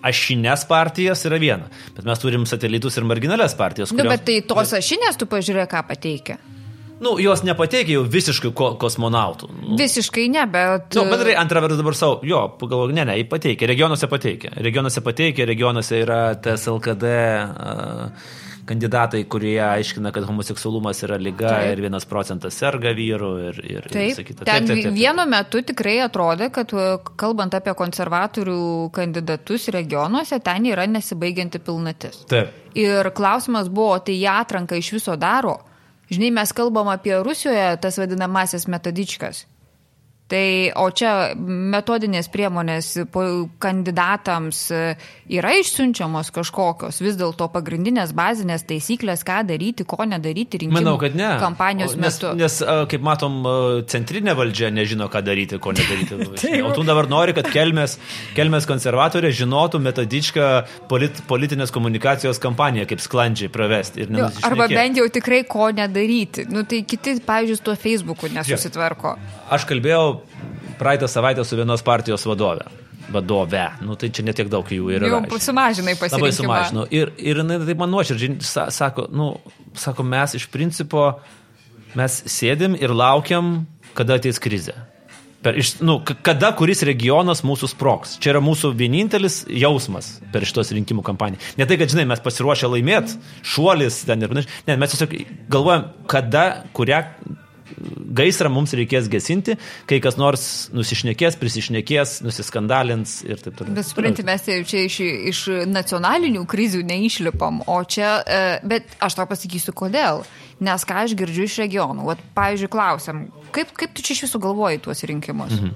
[SPEAKER 1] ašinės partijas yra viena, bet mes turim satelitus ir marginales partijas.
[SPEAKER 2] Nu, kurios... Nu, bet tai tos ašinės tu pažiūrėk, ką pateikia.
[SPEAKER 1] Nu, jos nepateikia jau visiškai ko kosmonautų. Nu.
[SPEAKER 2] Visiškai ne, bet...
[SPEAKER 1] Nu, bet antra vertus dabar savo, jo, pagalvoju, ne, ne, jį pateikia, regionuose pateikia. Regionuose pateikia, regionuose yra TSLKD. Uh, kandidatai, kurie aiškina, kad homoseksualumas yra lyga taip. ir vienas procentas serga vyrų ir, ir,
[SPEAKER 2] taip. ir sakyta. Ten taip, taip, taip, taip. vienu metu tikrai atrodė, kad e, kalbant apie konservatorių kandidatus regionuose, ten yra nesibaigianti pilnatis.
[SPEAKER 1] Taip.
[SPEAKER 2] Ir klausimas buvo, tai jie atranka iš viso daro. Žinai, mes kalbam apie Rusijoje tas vadinamasis metodičkas. Tai, o čia metodinės priemonės kandidatams e, yra išsiunčiamos kažkokios, vis dėlto pagrindinės bazinės taisyklės, ką daryti, ko nedaryti rinkimų
[SPEAKER 1] Manau, kad ne.
[SPEAKER 2] kampanijos
[SPEAKER 1] nes,
[SPEAKER 2] metu.
[SPEAKER 1] Nes, kaip matom, centrinė valdžia nežino, ką daryti, ko nedaryti. o tu dabar nori, kad kelmės, kelmės konservatorė žinotų metodičką polit, politinės komunikacijos kampaniją, kaip sklandžiai pravesti.
[SPEAKER 2] Arba bent jau tikrai ko nedaryti. Nu, tai kiti, pavyzdžiui, tuo Facebook'u nesusitvarko.
[SPEAKER 1] Aš kalbėjau praeitą savaitę su vienos partijos vadove. Vadove. Nu, tai čia netiek daug jų yra.
[SPEAKER 2] Jau sumažinai pasirinkimą.
[SPEAKER 1] Labai sumažinau. Ir, ir jinai taip man nuoširdžiai sako, nu, sako, mes iš principo, mes sėdim ir laukiam, kada ateis krizė. Per, iš, nu, kada kuris regionas mūsų sproks. Čia yra mūsų vienintelis jausmas per šitos rinkimų kampaniją. Ne tai, kad, žinai, mes pasiruošę laimėti, šuolis ten ir panašiai. Ne, mes tiesiog galvojam, kada, kurią gaisrą mums reikės gesinti, kai kas nors nusišnekės, prisišnekės, nusiskandalins ir taip toliau.
[SPEAKER 2] Bet supranti, mes čia iš, iš nacionalinių krizių neišlipam, o čia, e, bet aš tau pasakysiu, kodėl. Nes ką aš girdžiu iš regionų, Vat, pavyzdžiui, klausiam, kaip, kaip tu čia iš visų galvoji tuos rinkimus? Mhm.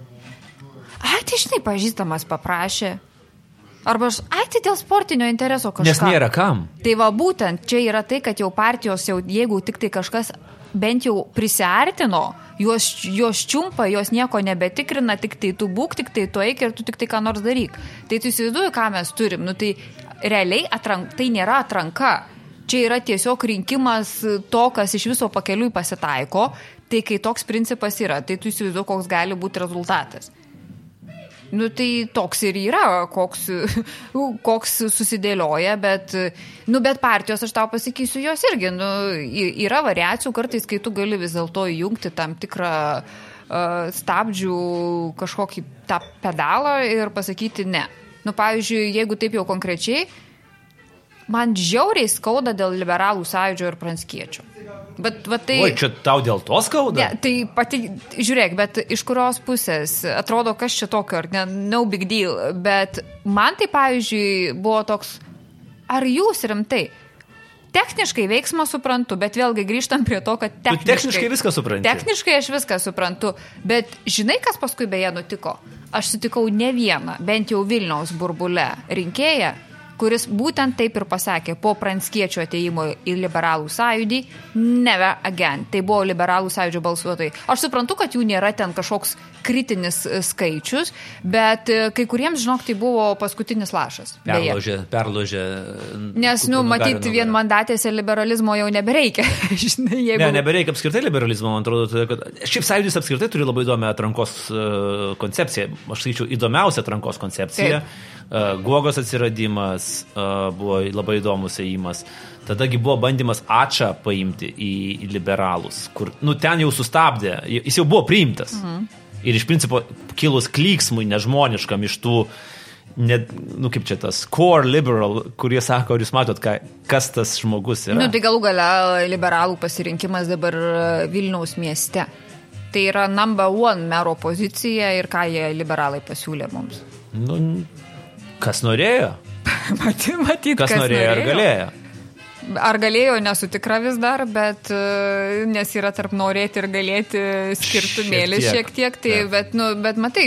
[SPEAKER 2] Ai, tai žinai, pažįstamas paprašė, Arba aš, ai, tai dėl sportinio intereso kažkas.
[SPEAKER 1] Nes nėra kam.
[SPEAKER 2] Tai va būtent čia yra tai, kad jau partijos, jau, jeigu tik tai kažkas bent jau prisartino, juos, juos čiumpa, juos nieko nebetikrina, tik tai tu būk, tik tai tu eik ir tu tik tai ką nors daryk. Tai tu įsivaizduoji, ką mes turim. Nu, tai realiai atrank, tai nėra atranka. Čia yra tiesiog rinkimas to, kas iš viso pakeliui pasitaiko. Tai kai toks principas yra, tai tu įsivaizduoji, koks gali būti rezultatas. Nu, tai toks ir yra, koks, koks susidėlioja, bet, nu, bet partijos, aš tau pasakysiu, jos irgi, nu, yra variacijų kartais, kai tu gali vis dėlto įjungti tam tikrą uh, stabdžių kažkokį tą pedalą ir pasakyti ne. Nu, pavyzdžiui, jeigu taip jau konkrečiai, man žiauriai skauda dėl liberalų sąjūdžio ir pranskiečio. Bet, va, tai...
[SPEAKER 1] O, čia tau dėl to skauda?
[SPEAKER 2] Ne, tai pati, žiūrėk, bet iš kurios pusės, atrodo, kas čia tokio, ar ne, no big deal, bet man tai, pavyzdžiui, buvo toks, ar jūs rimtai? Techniškai veiksmą suprantu, bet vėlgi grįžtam prie to, kad techniškai,
[SPEAKER 1] tu techniškai viską suprantu.
[SPEAKER 2] Techniškai aš viską suprantu, bet žinai, kas paskui beje nutiko? Aš sutikau ne vieną, bent jau Vilniaus burbule rinkėją, kuris būtent taip ir pasakė po Pranskiečio ateimo į liberalų sąjūdį, never again. Tai buvo liberalų sąjūdžio balsuotojai. Aš suprantu, kad jų nėra ten kažkoks kritinis e, skaičius, bet e, kai kuriems, žinok, tai buvo paskutinis lašas.
[SPEAKER 1] Perložė, perložė.
[SPEAKER 2] Nes, nu, matyti vien mandatėse liberalizmo jau nebereikia. Žinai, jeigu...
[SPEAKER 1] Ne, nebereikia apskritai liberalizmo, man atrodo, kad šiaip sąjūdis apskritai turi labai įdomią atrankos uh, koncepciją. Aš sakyčiau, įdomiausia atrankos koncepcija. Taip. Guogos atsiradimas uh, buvo labai įdomus ėjimas. Tadagi buvo bandymas Ačą paimti į, į liberalus, kur, nu, ten jau sustabdė, jis jau buvo priimtas. Mhm. Ir iš principo kilus klyksmui nežmoniškam iš tų, ne, nu kaip čia tas, core liberal, kurie sako, ar jūs matot, ką, kas tas žmogus yra.
[SPEAKER 2] Nu, tai galų gale liberalų pasirinkimas dabar Vilniaus mieste. Tai yra number one mero pozicija ir ką jie liberalai pasiūlė mums.
[SPEAKER 1] Nu, kas norėjo?
[SPEAKER 2] matyt, matyt,
[SPEAKER 1] kas, kas norėjo, norėjo ir galėjo.
[SPEAKER 2] Ar galėjo, nesu tikra vis dar, bet e, nes yra tarp norėti ir galėti skirtumėlį šiek tiek. Šiek tiek tai, ja. bet, nu, bet matai,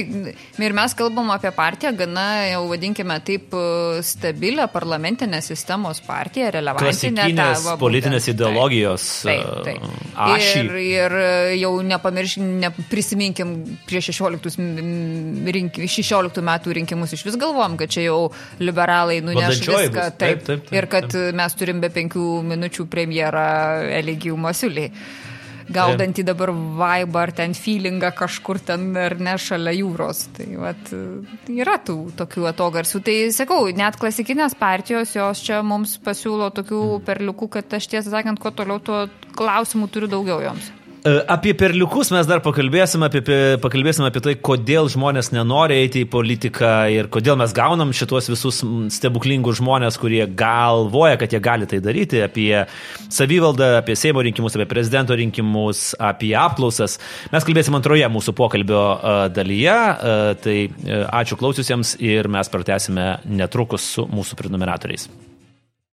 [SPEAKER 2] ir mes kalbam apie partiją, gana jau vadinkime taip e, stabilę parlamentinę sistemos partiją, relevantinę.
[SPEAKER 1] Ta, politinės ideologijos taip, taip,
[SPEAKER 2] taip. E, ašį. Ir, ir jau nepamirškim, neprisiminkim prieš 16, rink, 16 metų rinkimus iš vis galvom, kad čia jau liberalai nuneš viską. Taip, taip, taip, taip, ir kad taip. mes turim be 5 penkių minučių premjerą Eligijų Masiulį. Gaudantį dabar vibe ar ten feelingą kažkur ten ar ne šalia jūros. Tai vat, yra tų tokių atogarsių. Tai sakau, net klasikinės partijos jos čia mums pasiūlo tokių perliukų, kad aš tiesą sakant, kuo toliau, tuo klausimų turiu daugiau joms.
[SPEAKER 1] E, apie perliukus mes dar pakalbėsime, apie, pakalbėsime apie tai, kodėl žmonės nenori eiti į politiką ir kodėl mes gaunam šitos visus stebuklingus žmonės, kurie galvoja, kad jie gali tai daryti, apie savivaldą, apie Seimo rinkimus, apie prezidento rinkimus, apie apklausas. Mes kalbėsime antroje mūsų pokalbio e, dalyje, e, tai ačiū klausiusiems ir mes pratęsime netrukus su mūsų prenumeratoriais.